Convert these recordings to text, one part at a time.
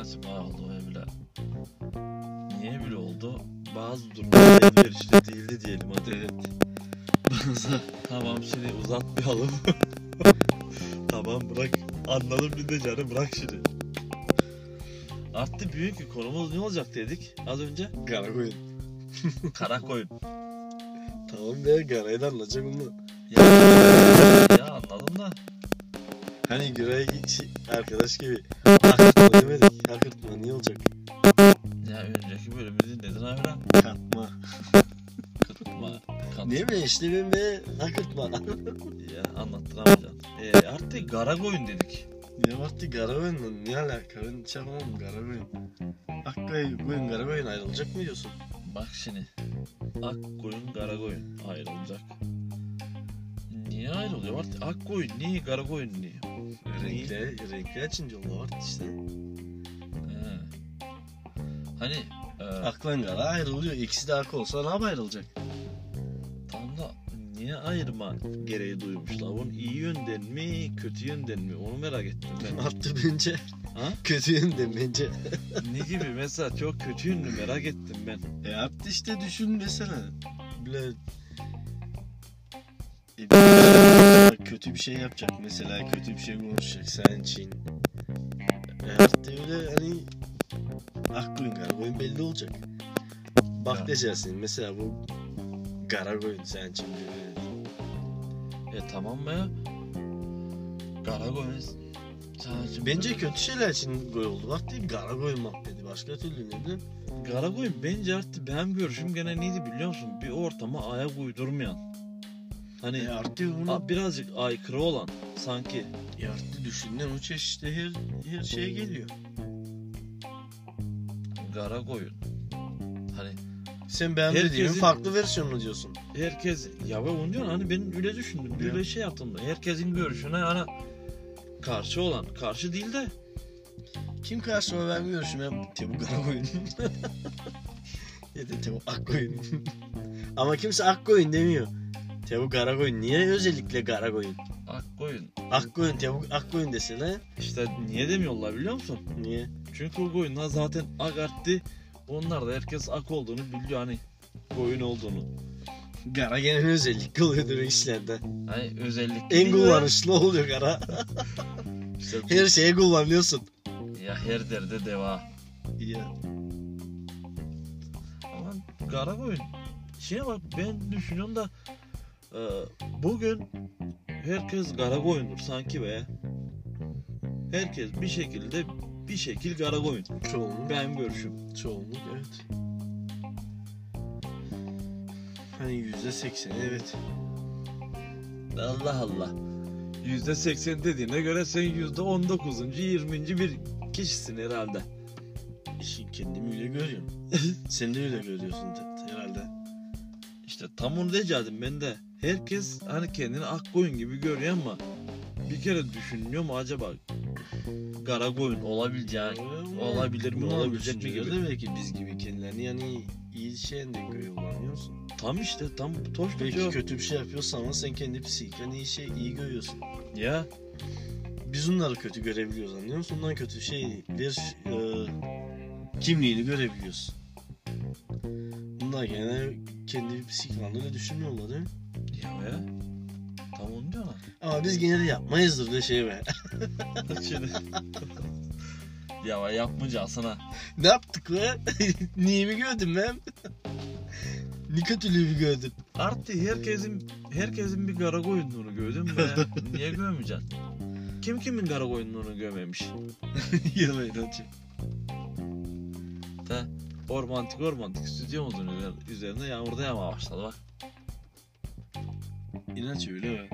açma oldu ve bile. Niye bile oldu? Bazı durumlar elverişli değildi diyelim hadi evet. Bazı tamam şimdi uzatmayalım. tamam bırak. Anladım bir de canım bırak şimdi. Artık büyük bir konumuz ne olacak dedik az önce? Karakoyun. Karakoyun. Tamam be Garay'dan anlatacak onu. Ya, ya anladım da. Hani Güray şey, arkadaş gibi akırtma demedik. Akırtma niye olacak? Ya önceki bölümü dinledin abi lan. Katma. Kırpma. Kan. Ne bileyim işte ben be akırtma. Ya anlattıramayacaksın. Ee, artık Karakoyun dedik. ne vakti Karakoyun'la ne alaka? Ben hiç anlamadım Karakoyun. Akkoyun, Karakoyun ayrılacak mı diyorsun? Bak şimdi. Akkoyun Karakoyun ayrılacak. Niye ayrılıyor? Artık Akkoyun niye Karakoyun niye? Renkli, renkli açınca oldu var işte. He. Hani e, Aklan Kara ayrılıyor. İkisi de ak olsa ne yap ayrılacak? tam da niye ayırma gereği duymuşlar? Bunun iyi yönden mi kötü yönden mi? Onu merak ettim ben. Attı bence. Ha? Kötü yönden bence. ne gibi mesela çok kötü yönlü merak ettim ben. E attı işte düşün mesela. Böyle E, kötü bir şey yapacak mesela kötü bir şey konuşacak sen için. Attı öyle hani aklın karakoyun belli olacak. Bak Ya. diyeceksin mesela bu karakoyun sen için. E tamam mı? Karakoyun sadece Bence kötü şeyler için koyuldu. Bak değil karakoyun muhabbeti başka türlü ne bileyim. Karakoyun bence artık benim görüşüm gene neydi biliyor musun? Bir ortama ayak uydurmayan. Hani E artı bunu a- birazcık aykırı olan sanki. e artı düşünden o çeşitli her, her şeye geliyor. Karakoyun. Hani Sen beğendiğin Herkesin- farklı versiyonunu diyorsun. herkes ya ben onu diyorum hani ben öyle düşündüm. Ya. Öyle şey yaptım da herkesin görüşüne hani karşı olan karşı değil de Kim karşıma ben görüşüm ben Tebu Karakoyun. ya da Tebu Akkoyun. Ama kimse Akkoyun demiyor. Tebu Karakoyun. Niye özellikle Karakoyun? Akkoyun. Akkoyun, Tebu Akkoyun deseler. İşte niye demiyorlar biliyor musun? Niye? Çünkü o koyunlar zaten ak arttı. Onlar da herkes ak olduğunu biliyor hani koyun olduğunu. Kara gene özellikle oluyor demek işlerde. Hani özellikle En değil de- kullanışlı oluyor kara. İşte bu- Her şeye kullanıyorsun. Ya her derde deva. Ya. Ama kara koyun. Şeye bak ben düşünüyorum da e, bugün herkes kara koyundur sanki be. Herkes bir şekilde bir şekil kara koyun. Çoğunluk. Benim görüşüm. Çoğunluk evet. Hani yüzde sekseni evet. Allah Allah. Yüzde seksen dediğine göre sen yüzde on dokuzuncu, yirminci bir kişisin herhalde. İşi kendimi öyle görüyorum. Sen de öyle görüyorsun herhalde. İşte tam onu diyecektim ben de. Herkes hani kendini ak koyun gibi görüyor ama bir kere düşünüyor mu acaba kara koyun olabileceği olabilir mi olabilecek mi gibi. de belki biz gibi kendilerini yani iyi şeyden görüyorlar musun? Tam işte tam toş Belki tutuyor. kötü bir şey yapıyorsan ama sen kendi psikiken iyi şey iyi görüyorsun. Ya Biz onları kötü görebiliyoruz anlıyor musun? Ondan kötü şey bir e, kimliğini görebiliyoruz. Bunlar gene kendi psikiklerinde düşünmüyorlar değil mi? Ya. Tam onu diyor Ama biz gene de yapmayızdır de şey be. Şimdi. ya yapmayacağız sana. ne yaptık be? Niye mi gördün ben? ne kötülüğü gördün? Artık herkesin herkesin bir kara koyunluğunu gördün be. Niye görmeyeceksin? Kim kimin kara koyunluğunu görmemiş? Yalan açı. De ormantik ormantik stüdyomuzun üzer- üzerine yağmurda yağmaya başladı bak. İnanç öyle mi?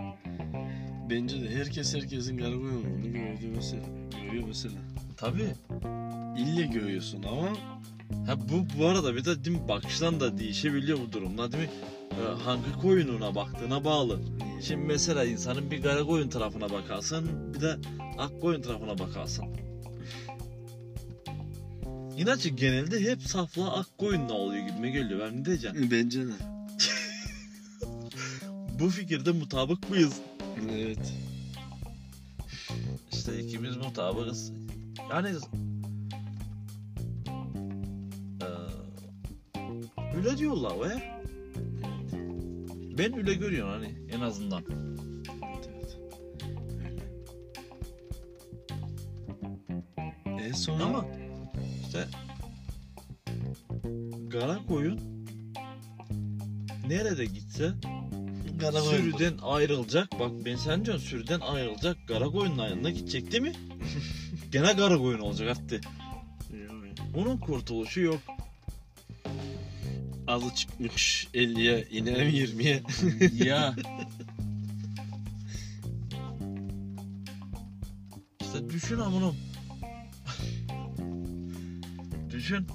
Bence de herkes herkesin garip olduğunu gördü mesela. Görüyor mesela. Tabii. İlle görüyorsun ama Ha bu bu arada bir de değil mi, bakıştan da değişebiliyor bu durumda değil mi? Ee, hangi koyununa baktığına bağlı. Şimdi mesela insanın bir kara koyun tarafına bakarsın bir de ak koyun tarafına bakarsın. İnaçı genelde hep safla ak koyunla oluyor gibime geliyor. Ben ne diyeceğim? Bence de. Bu fikirde mutabık mıyız? Evet. İşte ikimiz mutabıkız. Yani eee, öyle diyorlar ve ben öyle görüyorum hani en azından. Evet evet. Öyle. E sonra Ama işte kara koyun nerede gitse Kara koyun. sürüden ayrılacak. Bak ben sen diyorsun sürüden ayrılacak. Kara koyunun yanına gidecek değil mi? Gene kara koyun olacak hatta. Onun kurtuluşu yok. Azı çıkmış 50'ye inem 20'ye. ya. İşte düşün amınım. düşün.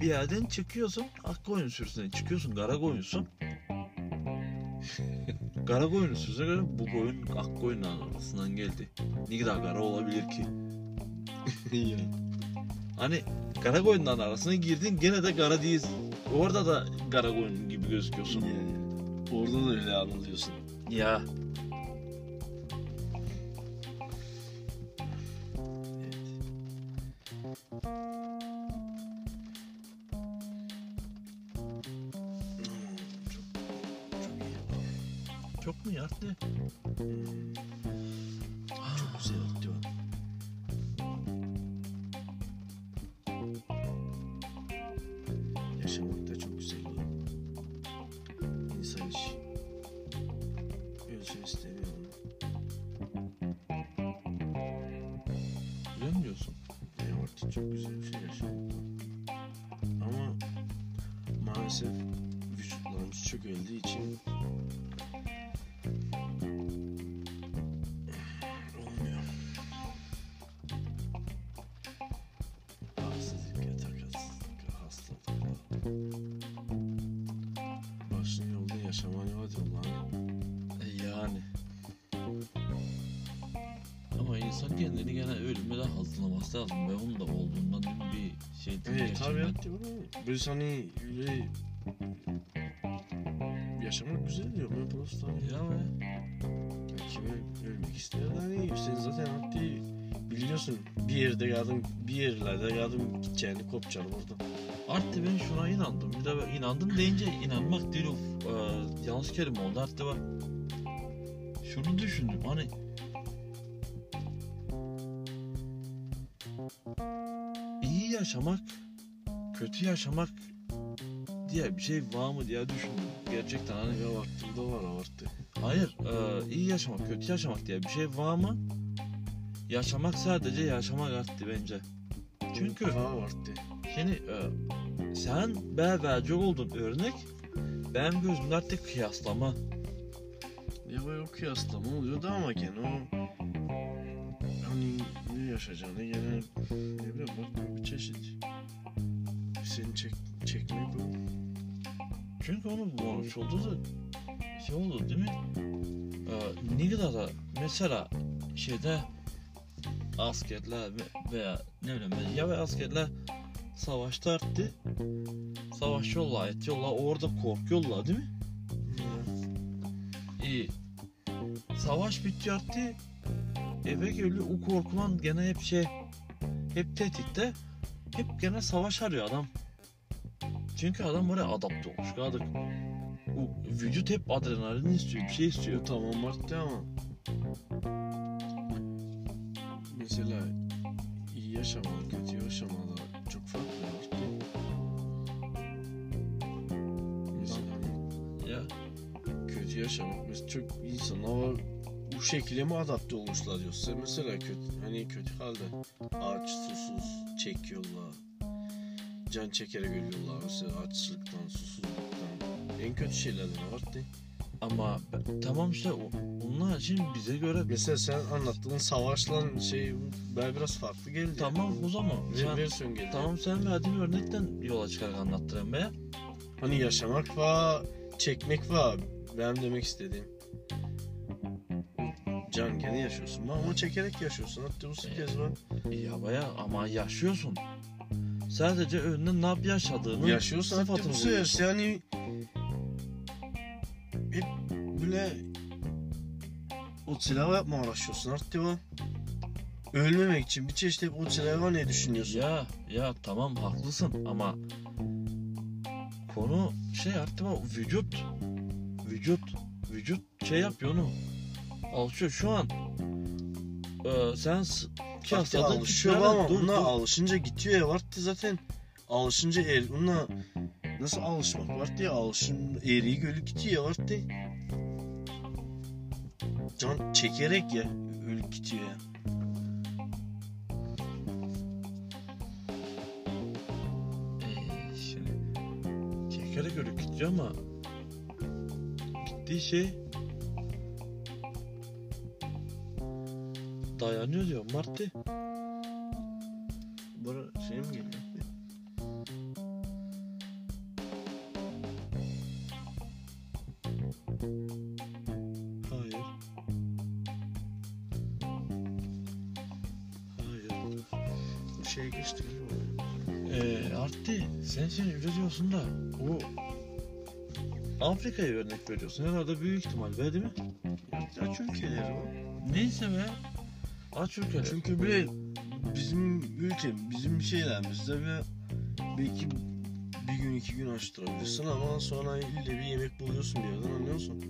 Bir yerden çıkıyorsun ak koyun sürüsüne çıkıyorsun kara koyunsun. kara koyun sürüsüne göre bu koyun ak koyunun arasından geldi. Ne kadar kara olabilir ki? Hani kara koyunların arasına girdin gene de kara değilsin. Orada da kara koyun gibi gözüküyorsun. Orada da öyle anılıyorsun. Ya. Çok mu yattı? Çok güzel yaptı o. hani öyle yaşamak güzel diyor ben prosta. Ya be. Ya kime ölmek ister hani sen zaten hatta biliyorsun bir yerde yardım bir yerlerde yardım gideceğini kopacaksın orada. Artık ben şuna inandım. Bir de ben inandım deyince inanmak değil o e, yanlış kelime oldu. Artık bak şunu düşündüm hani iyi yaşamak kötü yaşamak diye bir şey var mı diye düşündüm. Gerçekten hani Ya vaktinde var avarttı. hayır e, iyi yaşamak kötü yaşamak diye bir şey var mı? Yaşamak sadece yaşamak arttı bence. Çünkü var avarttı. Şimdi e, sen ben verecek oldun örnek benim gözümde artık kıyaslama. Ya o kıyaslama oluyor da ama gene o hani ne yaşayacağını gene ne bileyim bak bir çeşit. Seni çek, çekmek o. Çünkü onun konuşuldu da şey oldu değil mi? Ee, ne kadar da mesela şeyde askerler ve- veya ne bileyim ya ve askerler savaşta arttı. Savaş yolla et yolla orada korkuyorlar değil mi? İyi. Savaş bitti arttı. Eve geliyor o korkulan gene hep şey hep tehditte hep gene savaş arıyor adam. Çünkü adam oraya adapte olmuş kaldık. O vücut hep adrenalin istiyor, bir şey istiyor. Tamam arttı ama mesela iyi yaşamalı, kötü yaşamalı çok farklı arttı. Mesela Ya kötü yaşamak mesela çok insanlar var bu şekilde mi adapte olmuşlar diyorsa mesela kötü hani kötü halde aç susuz çekiyorlar can çekerek ölüyorlar mesela açlıktan susuzluktan en kötü şeylerden arttı Ama ben- tamam işte o- onlar şimdi bize göre Mesela sen anlattığın savaşla şey ben biraz farklı geldi. tamam o zaman sen, versiyon geldi. tamam sen verdiğin örnekten yola çıkarak anlattırayım be. Hani yaşamak var, çekmek var. Benim demek istediğim. Can gene yaşıyorsun ama çekerek yaşıyorsun. Hatta bu kez var. Ya baya ama yaşıyorsun. Sadece önüne ne yap yaşadığını Yaşıyorsun hatta sıfatını bu koyuyorsun. yani hep böyle o silahı yapma uğraşıyorsun artık var. Ölmemek için bir çeşit hep o silahı var ne düşünüyorsun? Ya ya tamam haklısın ama konu şey artık o vücut vücut vücut şey yapıyor onu alışıyor şu an e, sen Hatta haftada alışıyor ama dur, bunlar dur. alışınca gidiyor ya vardı zaten. Alışınca er, bunlar nasıl alışmak var diye alışın eriği gölü gidiyor ya vardı. Can çekerek ya ölüp gidiyor ya. Ee, şimdi çekerek öyle gidiyor ama gittiği şey dayanıyor diyor Marty. Bana şey mi geliyor? Hayır. Hayır. Bu şey geçti? Ee, Artti sen şimdi öyle diyorsun da o Afrika'ya örnek veriyorsun. Herhalde büyük ihtimal be değil mi? Aç ülkeleri o. Neyse be. Aç. Çünkü bile bizim ülke, bizim şeylerimizde bir belki bir gün iki gün açtırabilirsin ama sonra ille bir yemek buluyorsun bir yerden anlıyor musun?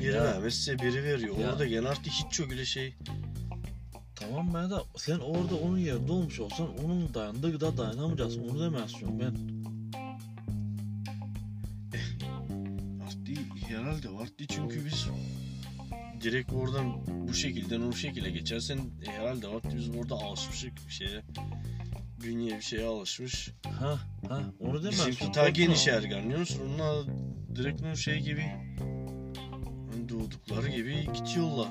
Biri Ya. vermezse biri veriyor. Ya. Orada gene artık hiç çok öyle şey. Tamam ben de sen orada onun yerinde olmuş olsan onun dayandığı gıda dayanamayacaksın. Onu demezsin ben. Artık herhalde vardı çünkü biz direkt oradan bu şekilden o şekilde geçersen e, herhalde vardı biz orada alışmışık bir şeye. Bünye bir şeye alışmış. Ha ha onu demezsin. Bizimki ta geniş ergen anlıyor musun? Onlar direkt o şey gibi doğdukları gibi gidiyorlar.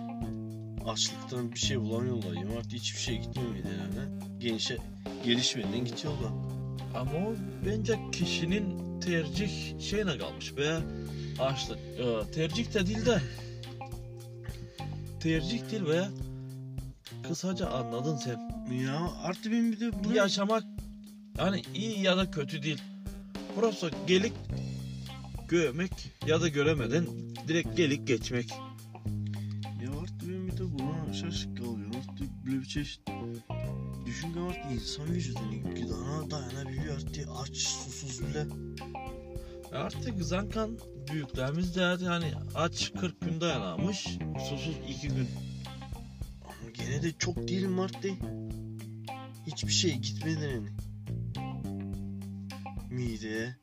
Açlıktan bir şey bulamıyorlar. Yani artık hiçbir şey gitmiyor midelerine. Genişe, gelişmeden gidiyorlar. Ama o bence kişinin tercih şeyine kalmış be. Açlık. Ee, tercih de değil de. Tercih değil be. Kısaca anladın sen. Ya artık benim bir de bu Yaşamak yani iyi ya da kötü değil. Burası gelik görmek ya da göremeden direkt gelik geçmek. Ya artık benim bir de buna şaşık kalıyorum. Artık böyle bir çeşit düşünce artık insan vücudunu gıdana dayanabiliyor artık aç susuz bile. Artık zankan büyüklerimiz de yani aç 40 gün dayanamış, susuz 2 gün. Ama gene de çok değilim artık. Hiçbir şey gitmeden hani. Mideye.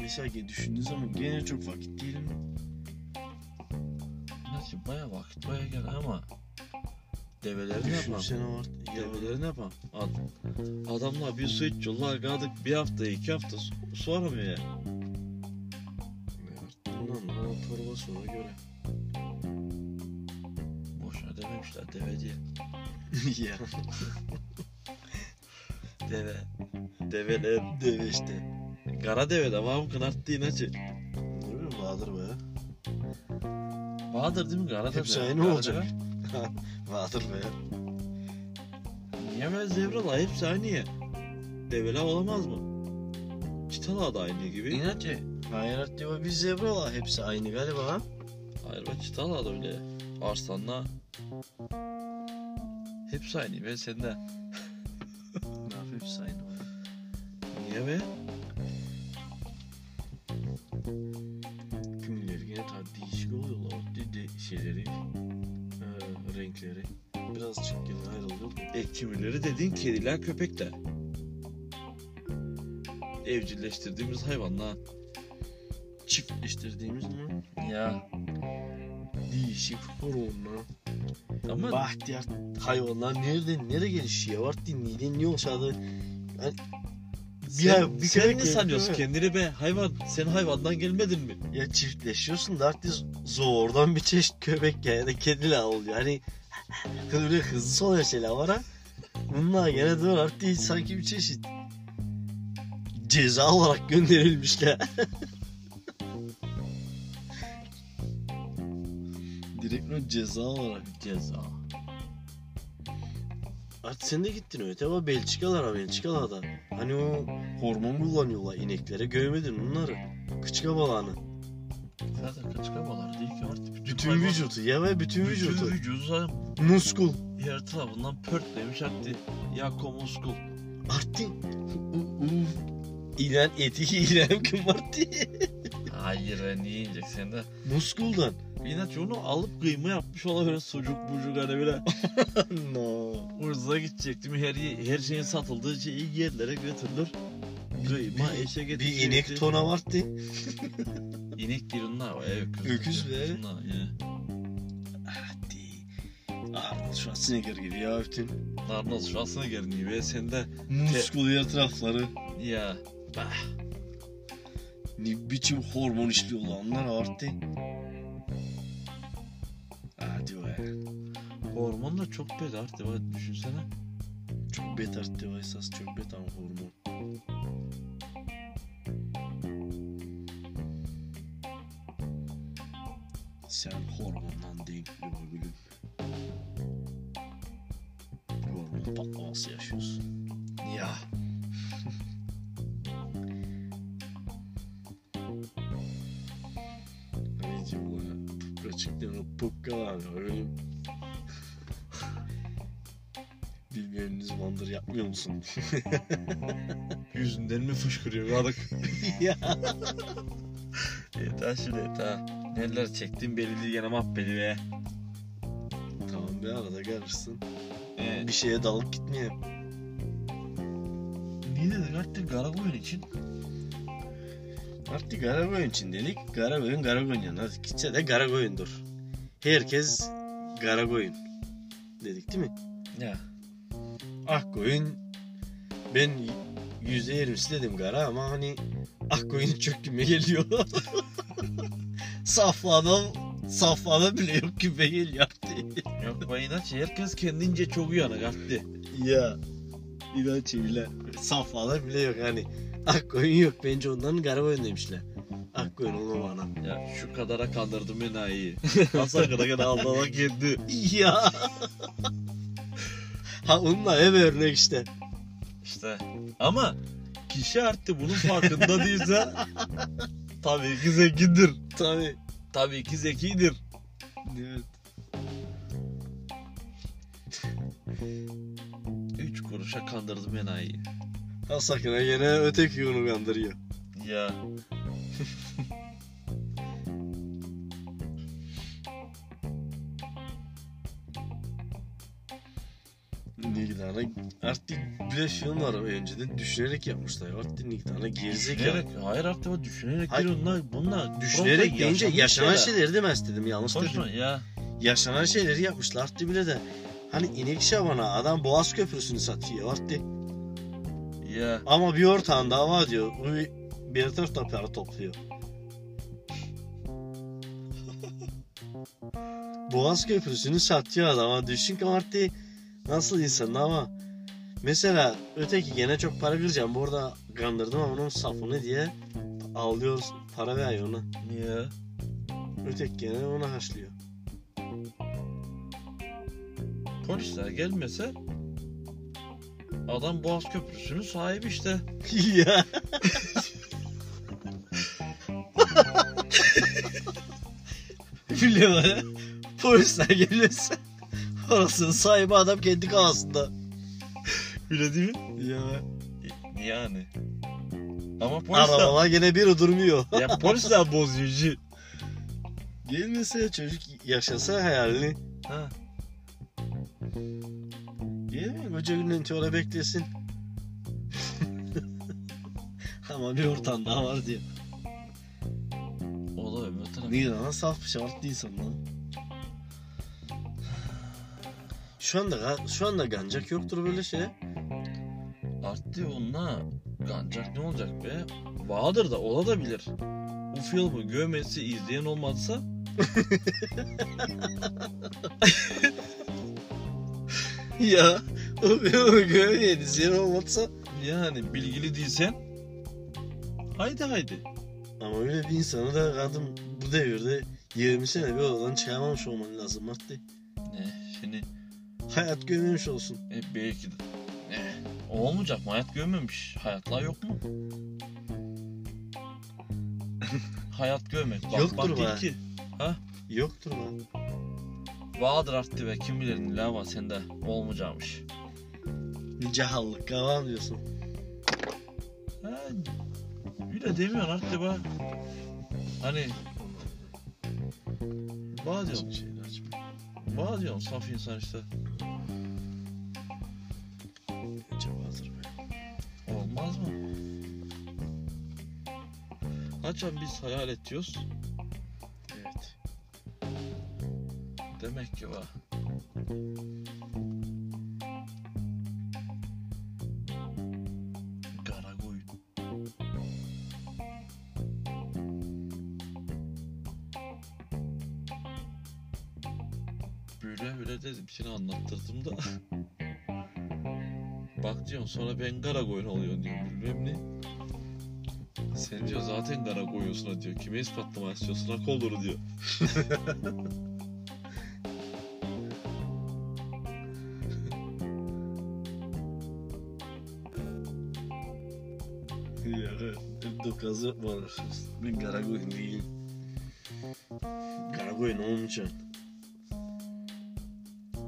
Mesela düşündüğün zaman gene çok vakit değilim. Nasıl baya vakit baya gel ama develeri ne yapalım? Düşünsene var. Develeri ne yapalım? Ad- adamlar bir su içiyorlar kaldık bir hafta iki hafta su, su aramıyor ya. Bundan torba sonra göre. Boşuna dememişler deve diye. ya Deve. Develer. deve işte. Kara deve de var mı kınarttı inacı. Ne bileyim vardır be. Vardır değil mi kara deve? Hepsi aynı olacak. vardır be. Niye ben zebrala hepsi aynı ya. Develer olamaz mı? Çitalar da aynı gibi. İnatçı. Hayır artık bir zebra var. Hepsi aynı galiba ha. Hayır ben çitalar da öyle. Arslanla. Hepsi aynı ben sende. Ne hepsi aynı. Niye be? Kimileri yine tabii değişik oluyorlar. De, de şeyleri, e, renkleri. Birazcık yine ayrılıyor. E kimileri dediğin kediler köpekler. Evcilleştirdiğimiz hayvanlar. Çiftleştirdiğimiz mi? Ya. Değişik horonlar. Ama Bahtiyar hayvanlar nereden nereye gelişiyor? Var dinleyen ne olsa da Sen, bir sen ne sanıyorsun kendini be hayvan sen hayvandan gelmedin mi? Ya çiftleşiyorsun da artık zordan bir çeşit köpek yani kediyle oluyor. Hani öyle hızlı oluyor şeyler var ha. Bunlar gene de artık sanki bir çeşit ceza olarak gönderilmişler. Direkt o ceza olarak. Ceza. Artık sen de gittin öte ama Belçikalara Belçikalarda. Hani o hormon kullanıyorlar ineklere görmedin onları. Kıçka balağını. Zaten kaç kabalar değil ki artık. Bütün, hayvan- vücudu ya ve bütün Bütün vücudu. vücudu zaten Muskul. her tarafından pörtlemiş hatta. Yako muskul. Artık İlan eti kim vardı? Hayır be niye yiyecek sen de? Muskuldan. İnat onu alıp kıyma yapmış olabilir sucuk bucuk hani böyle. no. Ucuza gidecektim her, her şeyin satıldığı şeyi yerlere götürülür. Kıyma eşe Bir getirecektim. inek tona vardı. İnek değil onlar. e, Öküz. Öküz be. Hadi. Arnold Schwarzenegger gibi ya bütün. Arnold Schwarzenegger gibi sen de Muskul yer tarafları. ya bah. Ne biçim hormon işliyorlar onlar arttı. Hadi be. Hormon da çok bed artık bak düşünsene. Çok bet arttı o esas çok bet ama hormon. Sen hormondan denkli bu gülüm. Hormon patlaması yaşıyorsun. Ya. O pukkalar öyle. Bilmeyeniniz bandır yapmıyor musun? Yüzünden mi fışkırıyor kadık? ya. yeter şimdi yeter. Neler çektim belli değil gene mahvedi be. Tamam bir arada gelirsin. Ee, Bir şeye dalıp gitmeye. niye dedik artık Garagoyun için? Artık Garagoyun için dedik. Garagoyun Garagoyun yani. Hadi gitse de Garagoyun'dur. Herkes Garagoyun. Dedik değil mi? Ya. Akkoyun ben yüzde yirmisi dedim Gara ama hani Akkoyun çok gibi geliyor. saflada saflada bile yok gibi geliyor artık. Yok be inatçı herkes kendince çok uyanık artık. ya. İlaç bile. Saflada bile yok hani. Akkoyun yok bence ondan Garagoyun demişler. Akkoyun olma bana. Ya şu kadara kandırdım enayi. Hasan kadar kadar Allah'a kendi. Ya. ha onunla ev örnek işte. İşte. Ama kişi artık bunun farkında değilse tabii ki zengindir. Tabii. Tabii ki zekidir. Evet. Üç kuruşa kandırdım enayi. Ha gene öteki onu kandırıyor. Ya. Ne tane artık film var önceden düşünerek yapmışlar. Artık ne tane gerizekalı. Hayır artık bak düşünerek Hayır. değil onlar. Bunlar Düşünerek deyince yaşanan şeyler. demez dedim yanlış Konuşma dedim. ya. Yaşanan şeyleri yapmışlar artık bile de. Hani inek şabana adam Boğaz Köprüsü'nü satıyor artık. Ya. Ama bir ortağın dava diyor. Bu bir tarafta para topluyor. Boğaz Köprüsü'nü satıyor adama. Düşün ki artık nasıl insan ama mesela öteki gene çok para kıracağım. Bu arada kandırdım ama onun safını diye ağlıyor para veriyor ona. Ya. Öteki gene ona haşlıyor. Polisler gelmese adam Boğaz Köprüsü'nün sahibi işte. ya. Biliyor ya. Polisler gelirse orasının sahibi adam kendi kafasında. Öyle değil mi? Ya. Yani. Ama polisler... Arabalar gene bir durmuyor. ya polisler bozucu. Gelmese çocuk yaşasa hayalini. Ha. Günden sonra beklesin. Ama bir ortam daha var diyor. O da öbür taraf. Ne lan saf bir şart değilsin lan. Şu anda şu anda gancak yoktur böyle şey. Arttı onunla Ancak ne olacak be? Vardır da ola da bilir. Bu filmi görmesi izleyen olmazsa ya görmeyeni sen olmazsa yani bilgili değilsen haydi haydi. ama öyle bir insanı da kadın bu devirde 20 sene bir odadan çıkarmamış olman lazım Marty. Ne şimdi Hayat görmemiş olsun. e, belki de ne olmayacak mı? Hayat görmemiş. Hayatlar yok mu? Hayat görmek. Bak, Yoktur bak be. ki. Yoktur lan. Vardır arttı ve kim bilir ne var sende olmayacakmış. Cahallık kavam diyorsun. Ha, öyle demiyorsun arttı be. Hani Var diyorum. Şeyler. Var diyorum saf insan işte. Cevazır be. Olmaz mı? Açan biz hayal ediyoruz. Evet. Demek ki var. Sonra ben Karakoyun oluyor diyorum bilmem ne. Sen diyor zaten ha diyor. Kime ispatlama istiyorsun hak olur diyor. Ya dokazı var. Ben Karakoyun değilim. Karakoyun olmayacaksın.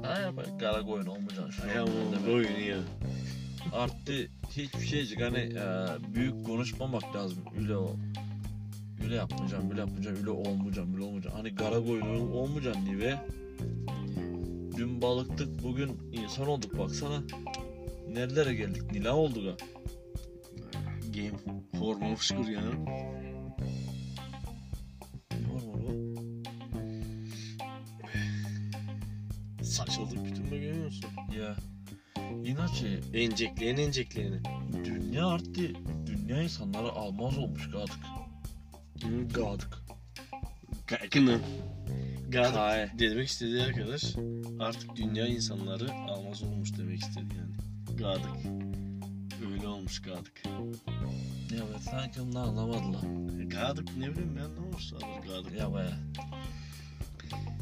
Ha bak Karakoyun olmayacaksın. şu an. Ayağımın Demek. oyunu ya. Arttı hiçbir şeycik hani e, büyük konuşmamak lazım. Öyle o. Öyle yapmayacağım, böyle yapmayacağım, öyle olmayacağım, böyle olmayacağım. Hani Karakoyun olmayacaksın diye ve dün balıktık, bugün insan olduk baksana. Nerelere geldik, nila olduk ha. Game hormon fışkır ya. Ne var var o? Saçıldık bütün de görüyor musun? Ya. İnaçı Encekleyen encekleyen. dünya arttı. Dünya insanları almaz olmuş gadık. Gadık. Kaykını. Gadık Kay. demek istediği arkadaş artık dünya insanları almaz olmuş demek istedi yani. Gadık. Öyle olmuş gadık. Evet sanki onu anlamadılar. Gadık ne bileyim ben ne olmuş sanır gadık. Ya be.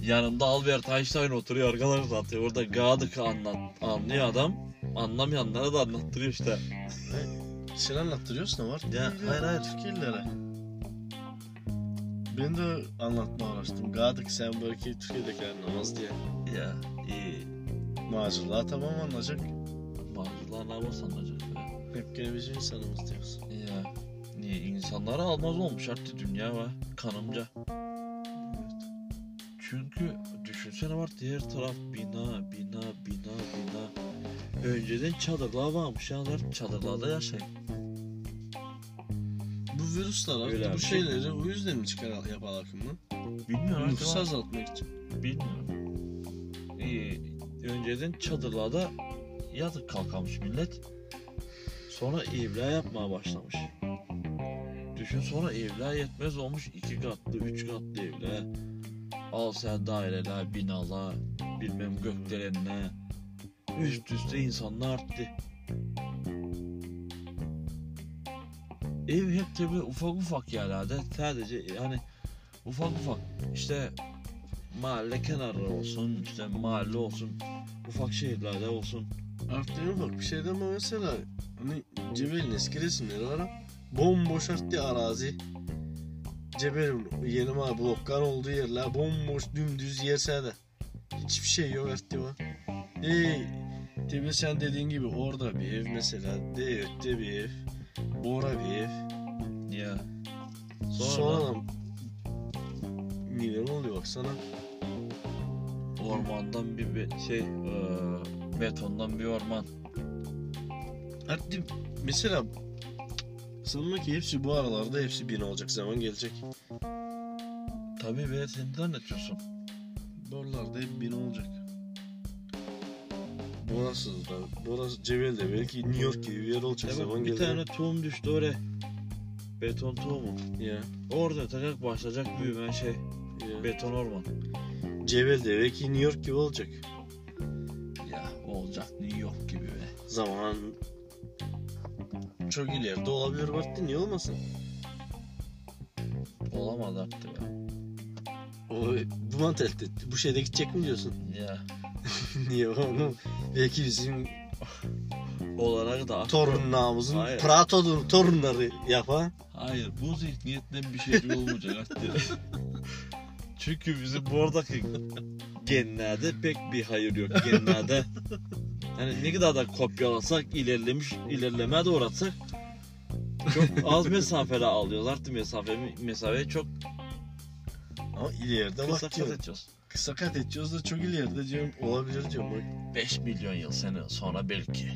Yanımda Albert Einstein oturuyor arkadaşlar zaten. Orada Gadık'ı anlat, anlıyor adam. Anlamayanlara da anlattırıyor işte. Sen anlattırıyorsun ama var. Ya, hayır, hayır. Türkiye'lilere. Ben de anlatma uğraştım. Gadık sen belki Türkiye'dekiler namaz diye. Ya iyi. Macırlığa tamam anlayacak. Ne yapar sanacak be. Hep gene bizim insanımız diyoruz. Ya. Niye insanları almaz olmuş artık dünya var. Kanımca. Çünkü düşünsene var diğer taraf bina, bina, bina, bina. Önceden çadırlar varmış ya. Çadırlarda yaşayın. Bu virüsler Öyle bir bu şey. şeyleri o yüzden mi çıkar yapar akımı? Bilmiyorum Nüfusu azaltmak için. Bilmiyorum. Ee, önceden çadırlarda yatıp kalkamış millet. Sonra evler yapmaya başlamış. Düşün sonra evler yetmez olmuş iki katlı, üç katlı evler. Al sen daireler, binalar, bilmem gökdelenler. Üst üste insanlar arttı. Ev hep tabi ufak ufak yerlerde sadece yani ufak ufak işte mahalle kenarı olsun, işte mahalle olsun, ufak şehirlerde olsun. En ufak bir şeyden ama mesela hani Cebel'in eski resimleri var bomboş arttı arazi. Cebel'in yeni ma blokkan olduğu yerler bomboş dümdüz yerse de hiçbir şey yok arttı var. Ey tabi sen dediğin gibi orada bir ev mesela. Deyöt'te bir ev. Bora bir ev. Ya. Sonra, Sonra, neler oluyor baksana. Ormandan bir be- şey, eee, betondan bir orman. Artık mesela sanma ki hepsi bu aralarda hepsi bin olacak zaman gelecek. Tabii be sen de anlatıyorsun. Buralarda hep bin olacak. Burası da, burası Cebel'de belki New York gibi bir yer olacak Evet, zaman bir gelir. tane tohum düştü oraya. Beton tohumu. Ya, Orada takak başlayacak büyümen şey. ya. Beton orman. Cebel'de belki New York gibi olacak. Ya olacak New York gibi be. Zaman çok ileride olabilir Bartın niye olmasın? Olamaz artık ya. O bu mantalite bu şeyde gidecek mi diyorsun? Ya. niye oğlum? Belki bizim Olarak da torunlarımızın Hayır. Plato'nun torunları yapan. Hayır bu zihniyetten bir şey olmayacak artık. Çünkü bizim buradaki genlerde pek bir hayır yok. Genlerde hani ne kadar da kopyalasak, ilerlemiş, ilerlemeye doğru atsak çok az mesafede alıyoruz. Artık mesafe, mesafeyi çok Ama ileride kısa bak kat diyorum. edeceğiz. Kısa kat edeceğiz da çok ileride diyorum. Olabilir diyorum bak. 5 milyon yıl sene sonra belki.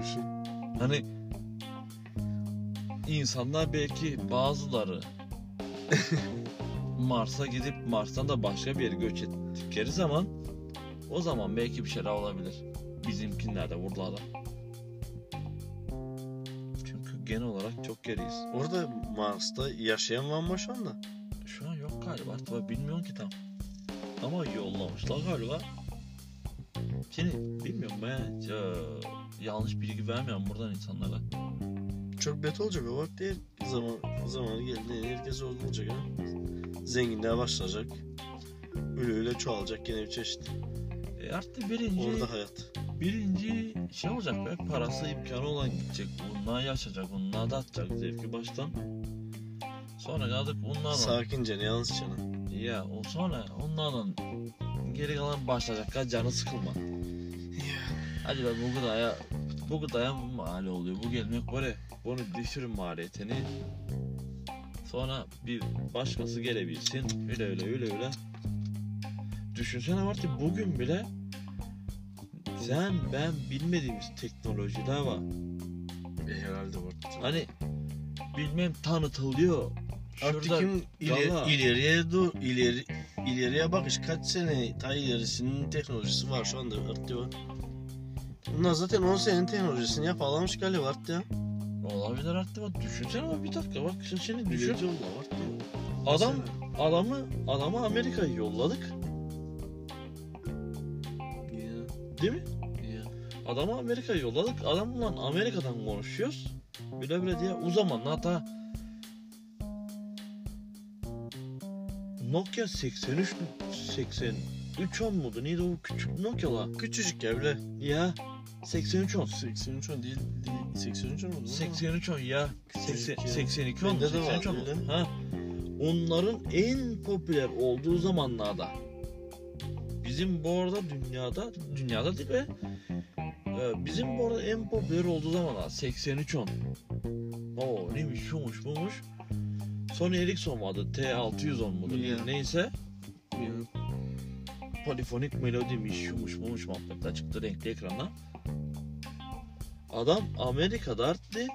Düşün. Hani insanlar belki bazıları Mars'a gidip Mars'tan da başka bir yere göç ettikleri zaman o zaman belki bir şeyler olabilir. Bizimkinler de buralarda. Çünkü genel olarak çok geriyiz. Orada Mars'ta yaşayan var mı şu anda? Şu an yok galiba artık bilmiyorum ki tam. Ama yollamışlar galiba. Şimdi bilmiyorum ben hiç, eee, yanlış bilgi vermiyorum buradan insanlara. Çok bet olacak o vakti zaman zamanı geldi herkes olacak ha. Zenginliğe başlayacak. Öyle çoğalacak gene bir çeşit. E artık birinci Orada hayat. birinci şey olacak be parası imkanı olan gidecek. Bunlar yaşayacak, bunlar da atacak zevki baştan. Sonra kaldık bunlarla. Sakince ne yalnız canım. Ya o sonra onlarla geri kalan başlayacak. Canı sıkılma. Hadi ben bu gıdaya bu gıdaya mal oluyor. Bu gelmek var ya bunu düşürün maliyetini. Sonra bir başkası gelebilsin. Öyle öyle öyle öyle. Düşünsene ki bugün bile sen ben bilmediğimiz teknolojiler var. E, herhalde var. Hani bilmem tanıtılıyor. Artık Şurada kim ileri, ileriye dur ileri ileriye bakış kaç sene ta ilerisinin teknolojisi var şu anda artık var. Bunlar zaten 10 senenin teknolojisini yapalamış galiba artık ya. olabilir artık bak düşünsene ama bir dakika bak şimdi, düşün. Adam adamı adamı Amerika'ya yolladık. Değil mi? ya. Adamı Amerika'ya yolladık. Adamla Amerika'dan konuşuyoruz. Bile bile diye o zaman hatta Nokia 83 83 10 muydu? Neydi o küçük Nokia'lar? Küçücük ya bile. Ya 83 10. 83 10 değil, değil 83 10 mu? 83 10 ya. Küçücük 80, ya. 82 10 Bende de 83 10 vardı öyle. Ha. Onların en popüler olduğu zamanlarda bizim bu arada dünyada dünyada değil be Ee, bizim bu arada en popüler olduğu zamanlar 83 10 Oo neymiş şumuş bumuş Sony Ericsson vardı T610 mudur Ya. neyse Ya. polifonik melodiymiş şumuş bumuş muhabbetler çıktı renkli ekrana Adam Amerika'da arttı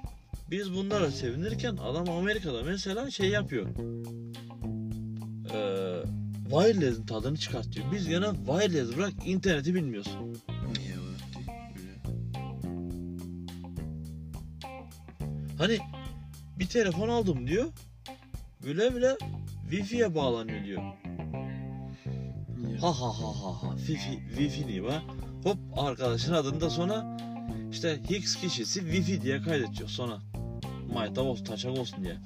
biz bunlara sevinirken adam Amerika'da mesela şey yapıyor. Ee, wireless'in tadını çıkartıyor. Biz gene wireless bırak interneti bilmiyoruz. Niye diye. Hani bir telefon aldım diyor. Bile bile Wi-Fi'ye bağlanıyor diyor. Ha ha ha ha ha. Wi-Fi, Wi-Fi niye var? Hop arkadaşın adını da sonra işte X kişisi Wi-Fi diye kaydediyor sonra. Maytap olsun, taçak olsun diye.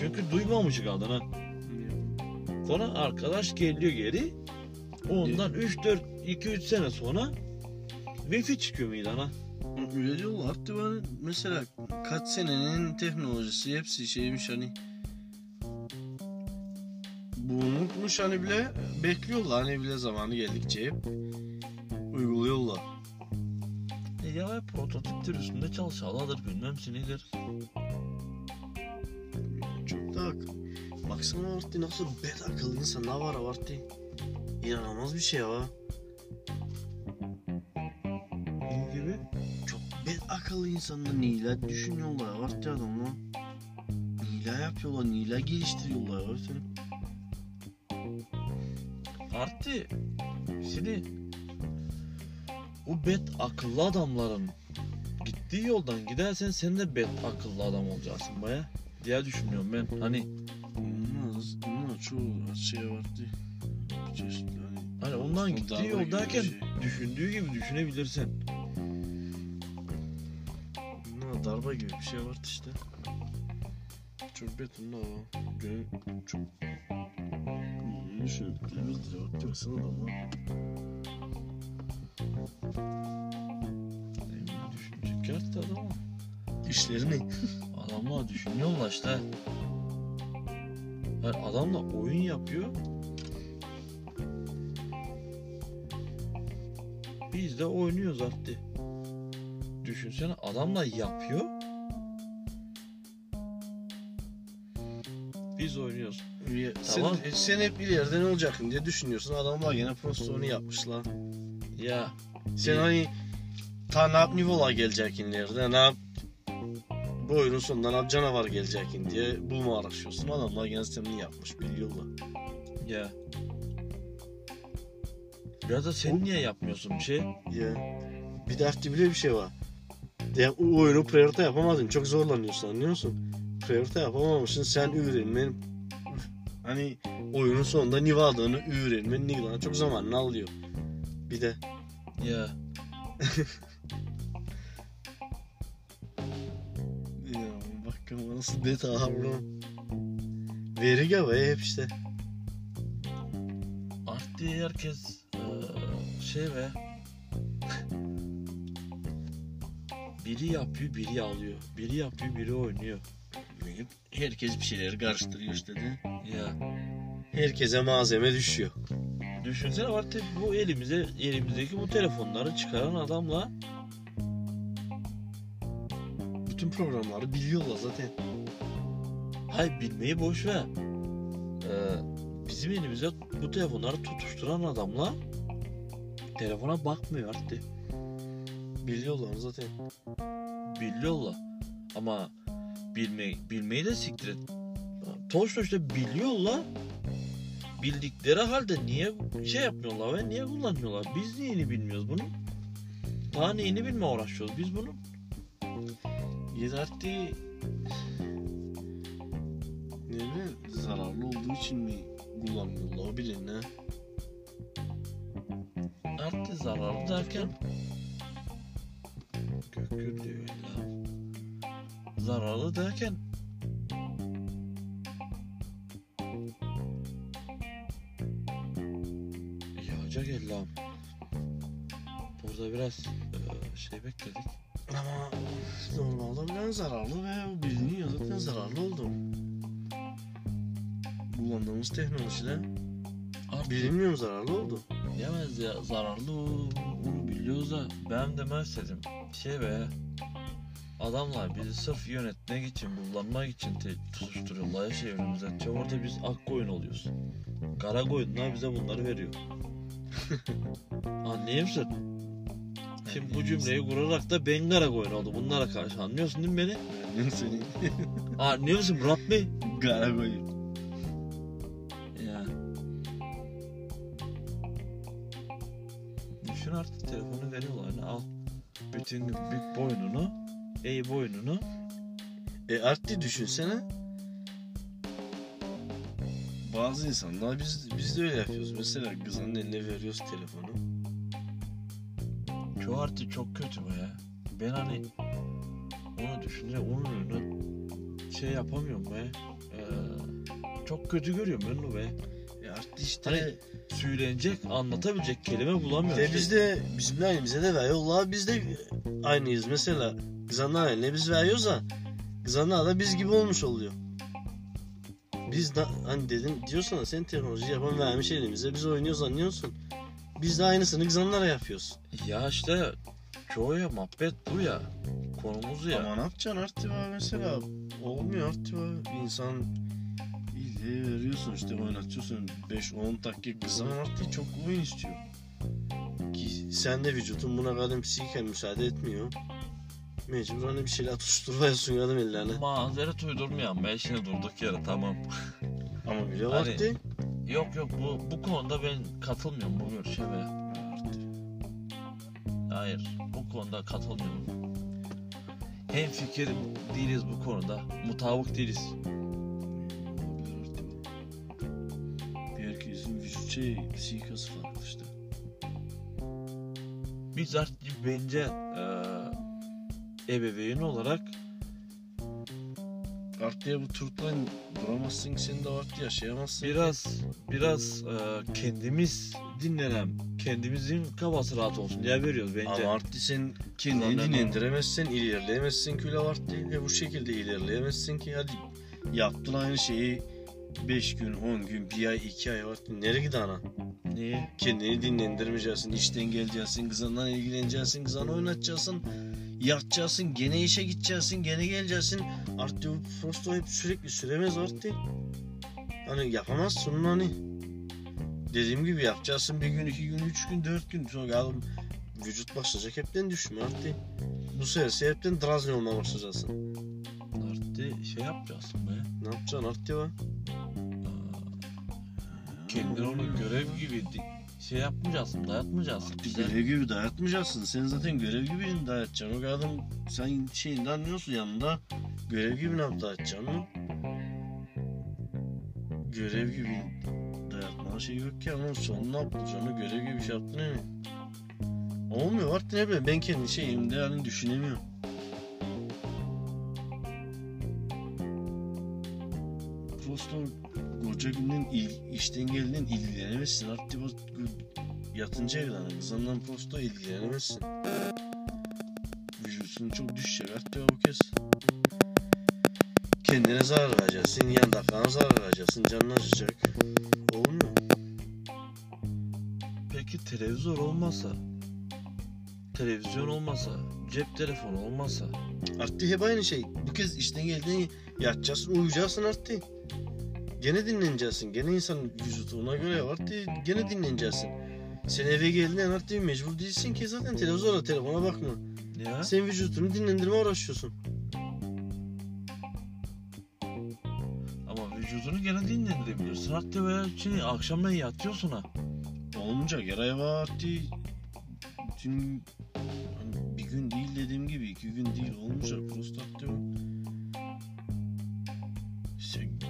Çünkü duymamış adını. Sonra arkadaş geliyor geri. Ondan 3 4 2 3 sene sonra Wi-Fi çıkıyor meydana. Öyle diyorlar. Artık ben mesela kaç senenin teknolojisi hepsi şeymiş hani bulunmuş hani bile bekliyorlar hani bile zamanı geldikçe hep uyguluyorlar. E ya prototiptir üstünde çalışalardır bilmem nedir. Çok da ak- Baksana Arti nasıl bet akıllı insanlar var Arti. İnanılmaz bir şey ya. Ne gibi? Çok bet akıllı insanlar neler düşünüyorlar Arti adamlar. Neler yapıyorlar, neler geliştiriyorlar Arti. Artı şimdi o bet akıllı adamların gittiği yoldan gidersen sen de bet akıllı adam olacaksın baya diye düşünüyorum ben. Hani Ama çoğu şey vardı. Bir çeşit hani. hani ondan gittiği yoldayken bir şey. düşündüğü gibi düşünebilirsin. Ne darba gibi bir şey vardı işte. Çok betonlu ama. Gönül çok... İyi düşünüp değildir ya. Baksana. Ne bileyim, Düşünecek artık adam. İşleri ne? Adamlar düşünüyorlar işte. Yani adamla oyun yapıyor. Biz de oynuyoruz artık. Düşünsene adamla yapıyor. Biz oynuyoruz. Ya, Tamam. Sen, sen hep ileride ne olacaksın diye düşünüyorsun. Adamlar gene postonu yapmışlar. Ya Sen İyi. hani ta ne yap nivola geleceksin ileride ne yap bu oyunun sonunda ne yap canavar geleceksin diye bu mu araşıyorsun. Adamlar gene sistemini yapmış biliyorlar. ya. Ya da sen niye yapmıyorsun bir şey? Ya bir de bile bir şey var. Ya, o oyunu priorite yapamadın. Çok zorlanıyorsun anlıyor musun? Priorite yapamamışsın. Sen öğrenmen hani oyunun sonunda niva aldığını öğrenmen ne çok zamanını alıyor. Bir de Ya Ya nasıl beta havlu. Veri gavaya hep işte. artık herkes eee, şey ve biri yapıyor biri alıyor. Biri yapıyor biri oynuyor. Herkes bir şeyleri karıştırıyor işte de. Ya Herkese malzeme düşüyor. Düşünsene artık bu elimize elimizdeki bu telefonları çıkaran adamla Bütün programları biliyorlar zaten. hay bilmeyi boş ver. Ee, bizim elimize bu telefonları tutuşturan adamla telefona bakmıyor artık. Biliyorlar zaten. Biliyorlar. Ama bilmeyi, bilmeyi de siktir et. Toşla işte biliyorlar. Bildikleri halde niye şey yapmıyorlar ve niye kullanmıyorlar? Biz neyini bilmiyoruz bunun? Daha neyini bilme uğraşıyoruz biz bunun? Yeterli ne bileyim zararlı olduğu için mi kullanmıyorlar o bilir ne. Artık zararlı derken Gök gürlüyor ya. Zararlı derken Yağacak ellam. Burada biraz e, şey bekledik. Ama normalde bilen zararlı ve biliniyor zaten zararlı oldu. Kullandığımız teknolojide bilinmiyor zararlı oldu. Yemez ya zararlı onu biliyoruz da ben de istedim. Şey be adamlar bizi sırf yönetmek için kullanmak için te- tutuşturuyorlar ya çevremize. Te orada biz ak koyun oluyoruz. Kara koyunlar bize bunları veriyor. Anlıyor musun? Şimdi bu cümleyi kurarak da ben kara koyun oldum bunlara karşı anlıyorsun değil mi beni? Ben senin Anlıyor musun Murat Bey? gara koyayım. Ya. Düşün artık telefonu veriyorlar. al. Bütün büyük boynunu, ey boynunu. E arttı düşünsene. Bazı insanlar biz biz de öyle yapıyoruz. Mesela kızın eline veriyoruz telefonu. Çoğu artık çok kötü bu ya. Ben hani onu düşünce onun önüne şey yapamıyorum be. Ee, çok kötü görüyorum ben onu be. E arttı işte. Hani söylenecek, anlatabilecek kelime bulamıyorum. de biz de bizim de elimize de veriyorlar. Biz de aynıyız. Mesela kızanlar eline biz veriyoruz da kızanlar da biz gibi olmuş oluyor. Biz de hani dedim diyorsan sen teknoloji yapan vermiş elimize biz oynuyoruz anlıyorsun. Biz de aynısını kızanlara yapıyoruz. Ya işte çoğu ya muhabbet bu ya. Konumuz ya. Ama ne yapacaksın artık var mesela olmuyor artık var. Bir insan iyi veriyorsun işte oynatıyorsun 5-10 dakika kızan artık çok oyun istiyor. Ki sen de vücudun buna kadar psikiken müsaade etmiyor. Mecbur hani bir şeyler tutuşturuyorsun adam ellerine. Mazeret uydurmayan ben şimdi durduk yere tamam. Ama bile Hani- vakti. Yok yok bu bu konuda ben katılmıyorum bu görüşe be. hayır. Bu konuda katılmıyorum. Hem fikir değiliz bu konuda. Mutabık değiliz. Herkesin vücut şey, psikası farklı işte. Biz artık bence eee ebeveyn olarak Artıya bu turtla duramazsın ki sen de artı yaşayamazsın. biraz biraz eee, kendimiz dinlenem, kendimizin kafası rahat olsun diye veriyoruz bence. Ama artı sen kendini Kullanılan- dinlendiremezsen, ilerleyemezsin ki öyle artı. Ve bu şekilde ilerleyemezsin ki hadi yaptın aynı şeyi 5 gün, 10 gün, 1 ay, 2 ay artı. Nereye gidiyor ana? Niye? Kendini dinlendirmeyeceksin, işten geleceksin, kızından ilgileneceksin, kızını oynatacaksın, yatacaksın, gene işe gideceksin, gene geleceksin. Artık bu prosto hep sürekli süremez artık. Hani yapamazsın onu hani. Dediğim gibi yapacaksın bir gün, iki gün, üç gün, dört gün. Sonra ya vücut başlayacak hepten düşme artık. Bu sefer hepten drazni olmaya başlayacaksın. Artık şey yapacaksın be. Ne yapacaksın artık var? Kendini onu görev gibi şey yapmayacaksın, dayatmayacaksın. Bir Bize görev gibi dayatmayacaksın. Sen zaten görev gibi dayatacaksın. O adam sen şeyinde anlıyorsun yanında. Görev gibi ne dayatacaksın? Görev gibi dayatma şey yok ki ama son ne yapacaksın? O görev gibi bir şey yaptın ne? Olmuyor artık ne bileyim ben kendi şeyimde yani düşünemiyorum. Prosto koca günden il, işten geldiğinden ilgilenemezsin. O yatınca evden kızından prosto ilgilenemezsin. Vücudun çok düşecek artık bu kez. Kendine zarar vereceksin, yandaklarına zarar vereceksin, canın acıyacak. Olmuyor. Peki televizyon olmasa, televizyon olmasa, cep telefonu olmasa, Artık hep aynı şey. Bu kez işten geldiğinde yatacaksın, uyuyacaksın artık. Gene dinleneceksin. Gene insan vücudu ona göre artık gene dinleneceksin. Sen eve geldiğinde artık mecbur değilsin ki zaten televizyona, telefona bakma. ya Sen vücudunu dinlendirme uğraşıyorsun. ama vücudunu gene dinlendirebilirsin. Hatta veya şimdi akşamdan yatıyorsun ha. Olmayacak. Yaraya var artık. Bütün hani bir gün değil dediğim gibi iki gün değil olmayacak. Prostat diyor.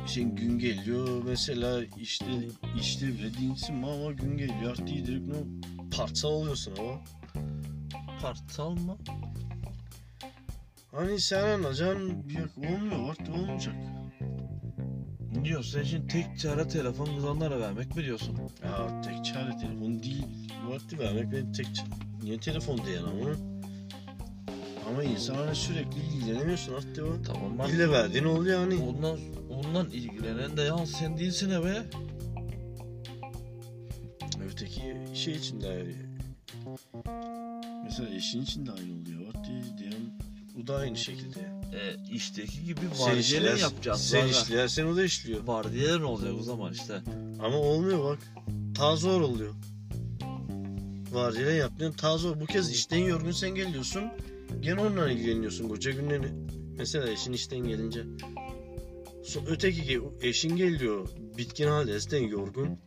Sen, gün geliyor mesela işte işte bile değilsin ama gün geliyor artık direkt ne parça oluyorsun ama. Partsal mı? Hani sen anlayacaksın yok olmuyor artık olmayacak. Diyor sen şimdi tek çare telefon kızanlara vermek mi diyorsun? Ya tek çare telefon değil. Vakti vermek benim tek çare. Niye telefon değil ama? Ama insan hani sürekli ilgilenemiyorsun artık o. Tamam bak. İlle verdiğin oluyor hani. Ondan, ondan ilgilenen de ya sen değilsin he be. Öteki şey için de ayrı. Mesela eşin için de aynı oluyor. Vakti diyelim o da aynı şekilde. E, işteki gibi vardiyalar yapacağız. sen Sen işlersen o da işliyor. Vardiyalar olacak o zaman işte. Ama olmuyor bak. Ta zor oluyor. Vardiyalar yaptığın ta zor. Bu kez işten yorgun sen geliyorsun. Gene onunla ilgileniyorsun koca günleri. Mesela eşin işten gelince. So, öteki ki eşin geliyor. Bitkin halde yorgun.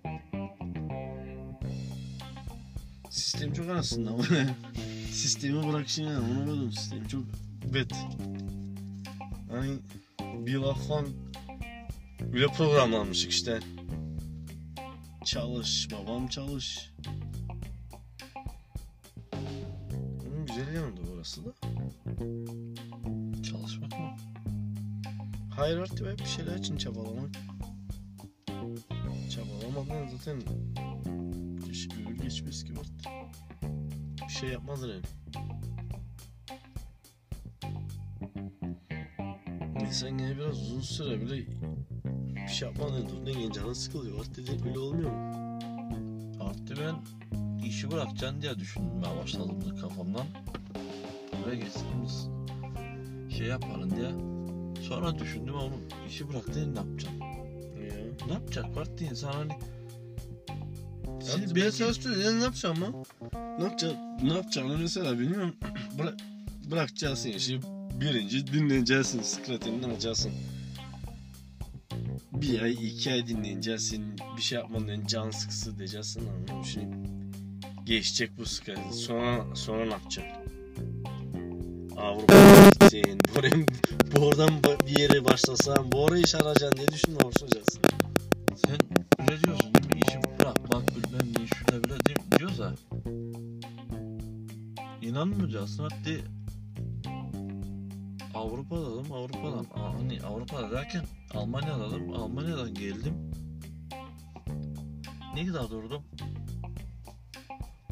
Sistem çok arasında ama. Sistemi bırak şimdi onu buldum. Sistem çok bet. Hani bir laftan bile programlanmışık işte. Çalış babam çalış. Onun güzel yanı da da. Çalışmak mı? Hayır artık hep bir şeyler için çabalamak. Çabalamadan zaten geç, ömür geçmez ki artık. Bir şey yapmadın yani. İnsan gene biraz uzun süre bile bir şey yapmadan durduğunda gene canı sıkılıyor. Artık dediğin öyle olmuyor mu? Artık ben işi bırakacaksın diye düşünmeye başladım da kafamdan. Buraya geçtiğimiz şey yapalım diye. Sonra düşündüm ama işi bıraktığında ne yapacaksın? Ya. Ne yapacak Parti insan hani Şimdi Şimdi ben belki- sana ne yapacağım ama? Ne yapacağım? Ne yapacağını mesela bilmiyorum. Bıra bırakacaksın işi. Birinci dinleneceksin. Skratini alacaksın. Bir ay, iki ay dinleneceksin. Bir şey yapmadan önce can sıkısı diyeceksin. Anladın mı? Şimdi Geçecek bu sıkıntı. Sonra, sonra ne yapacaksın? Avrupa'ya gideceksin. Buradan, buradan bir yere başlasan, bu orayı iş arayacaksın diye düşünme başlayacaksın. Sen öyle diyorsun mi? İşi bırakmak bilmem ne şöyle bile değil, diyoruz ha. İnanmayacaksın hadi Avrupa'da alalım Avrupa'dan. Hani Avrupa'da derken Almanya'da alalım. Almanya'dan geldim. Ne kadar durdum?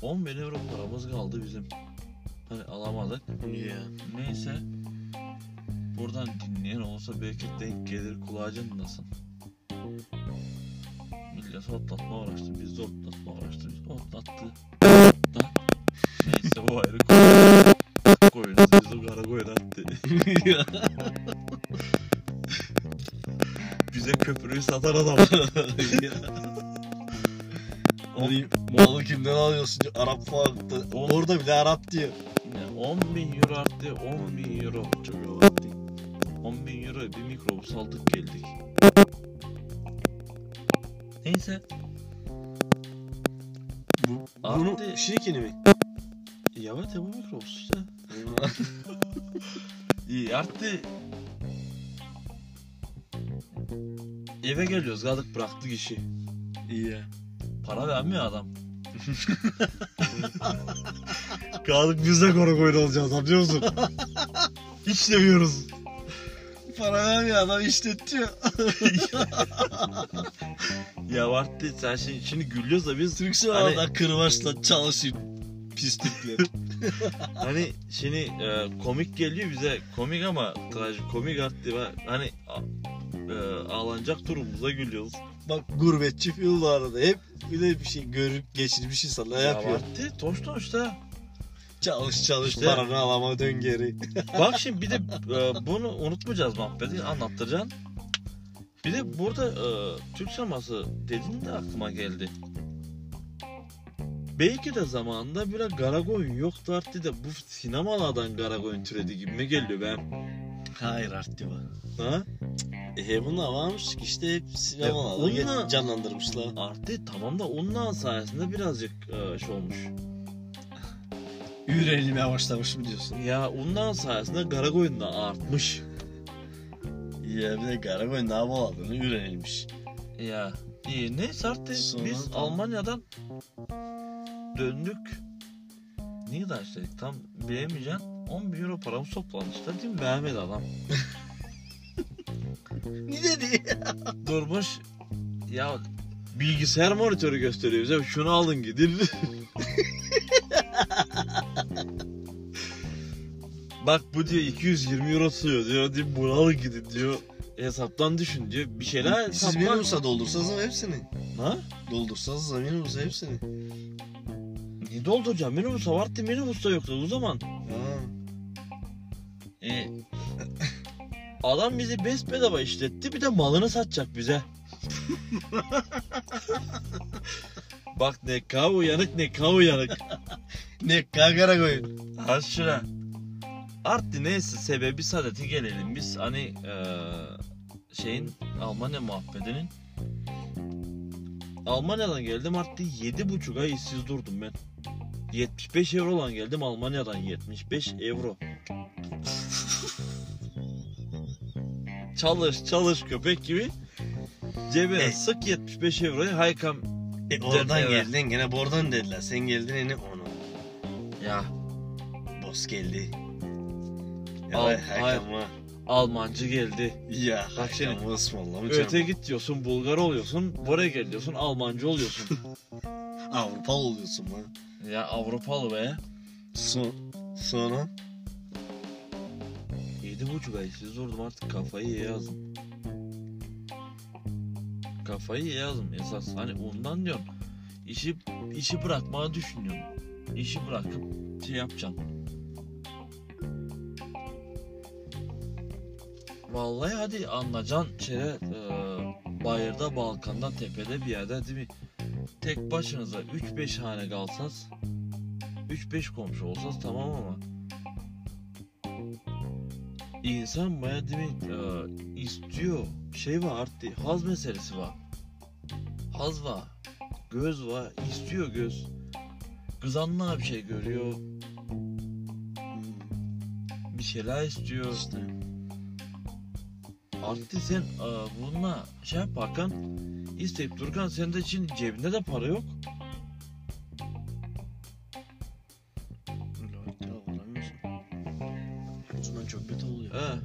10 bin euro paramız kaldı bizim. Hani alamadık. Ya. Neyse. Buradan dinleyen olsa belki denk gelir kulağı çınlasın. Millet otlatma uğraştı. Biz de otlatma uğraştık. Biz otlattı. Neyse bu ayrı konu. Koyunuz biz de kara koyun attı. Bize köprüyü satan adam. Malı kimden alıyorsun? Arap falan. On- Orada bile Arap diyor. Yine 10 bin euro arttı. 10 bin euro. Değil. 10 bin euro bir mikrobüs aldık geldik. Neyse. Bu, bunu de- şirkeni mi? Ya evet ya bu mikrobüs işte. İyi arttı. Eve geliyoruz kaldık bıraktık işi. İyi ya. Para vermiyor adam. kaldık biz de kara koyun olacağız anlıyor musun? Hiç demiyoruz. Para vermiyor adam işletiyor. Ya Vartti sen şimdi, şimdi gülüyoruz da biz Türkçe Hani- hani... kırbaçla çalışıyor. Pislikler. hani şimdi e, komik geliyor bize komik ama trajikomik arttı ve hani a- e, ağlanacak durumumuza gülüyoruz. Bak gurbetçi film arada hep öyle bir şey görüp geçirmiş insanlar Ya yapıyor. Vartti toştu işte. Çalış çalış İşte- paranı alama dön geri. Bak şimdi bir de e, bunu unutmayacağız muhabbeti anlattıracaksın. Bir de burada e, Türk sineması dediğin de aklıma geldi. Belki de zamanında biraz Garagoyun yoktu artık da bu sinemalardan Garagoyun türedi gibi mi geliyor ben? Hayır arttı bu. Ha? E he bunlar varmış ki işte hep E, onunla- canlandırmışlar. Artı tamam da onun sayesinde birazcık e, şey olmuş. Ürelimeye başlamış mı diyorsun? Ya ondan sayesinde Garagoyun da artmış. Ya bir de Garagoy ne yapıldığını öğrenilmiş. Ya iyi neyse artık Sonra biz tamam. Almanya'dan döndük. Ne kadar istedik tam bilemeyeceğim. 10 bin euro paramız toplandı işte değil mi? Beğenmedi adam. Ne dedi? Durmuş ya bilgisayar monitörü gösteriyor bize. Şunu alın gidin. Bak bu diyor 220 euro tutuyor diyor. diyor bunu alın gidin diyor. Hesaptan düşün diyor. Bir şeyler Siz hesapla. minibüse doldursanız hepsini. Ha? Doldursanız minibüse hepsini. Ne dolduracağım? Minibüs vardı minibüs de yoktu o zaman. Ha. E, adam bizi besbedava işletti bir de malını satacak bize. Bak ne kav uyanık ne kav uyanık. Ne Garagoy? Ha şuna. Arttı neyse sebebi saadeti gelelim. Biz hani eee, şeyin Almanya muhabbetinin Almanya'dan geldim yedi buçuk ay işsiz durdum ben. 75 euro olan geldim Almanya'dan 75 euro. çalış çalış köpek gibi cebine E. sık 75 euroyu haykam E oradan Eve. geldin gene buradan dediler. Sen geldin yine onu. ya Boss geldi. Al- Ya Hakan'ı. Almancı geldi. Ya şimdi, Hakan'ı ısmarlamayacağım. Öte git diyorsun Bulgar oluyorsun. Buraya gel diyorsun Almancı oluyorsun. Avrupa oluyorsun lan. ya Avrupalı be. Son, sonra Yedi buçuk ay siz durdum artık kafayı ye yazdım. Kafayı ye yazdım esas. Hani ondan diyorum. İşi, işi bırakmayı düşünüyorum. İşi bırakıp şey yapacağım. Vallahi hadi anlayacaksın şeye e, bayırda Balkan'da tepede bir yerde değil mi? Tek başınıza 3-5 hane kalsanız 3-5 komşu olsanız tamam ama İnsan baya demek e, istiyor. Şey var artık haz meselesi var. Haz var. Göz var. istiyor göz. kızanlığa bir şey görüyor. Hmm, Bir şeyler istiyor. İşte. Artık sen e, bununla şey yaparken isteyip dururken senin de için cebinde de para yok. Öyle alamıyorsun. O zaman çok beter oluyor. He.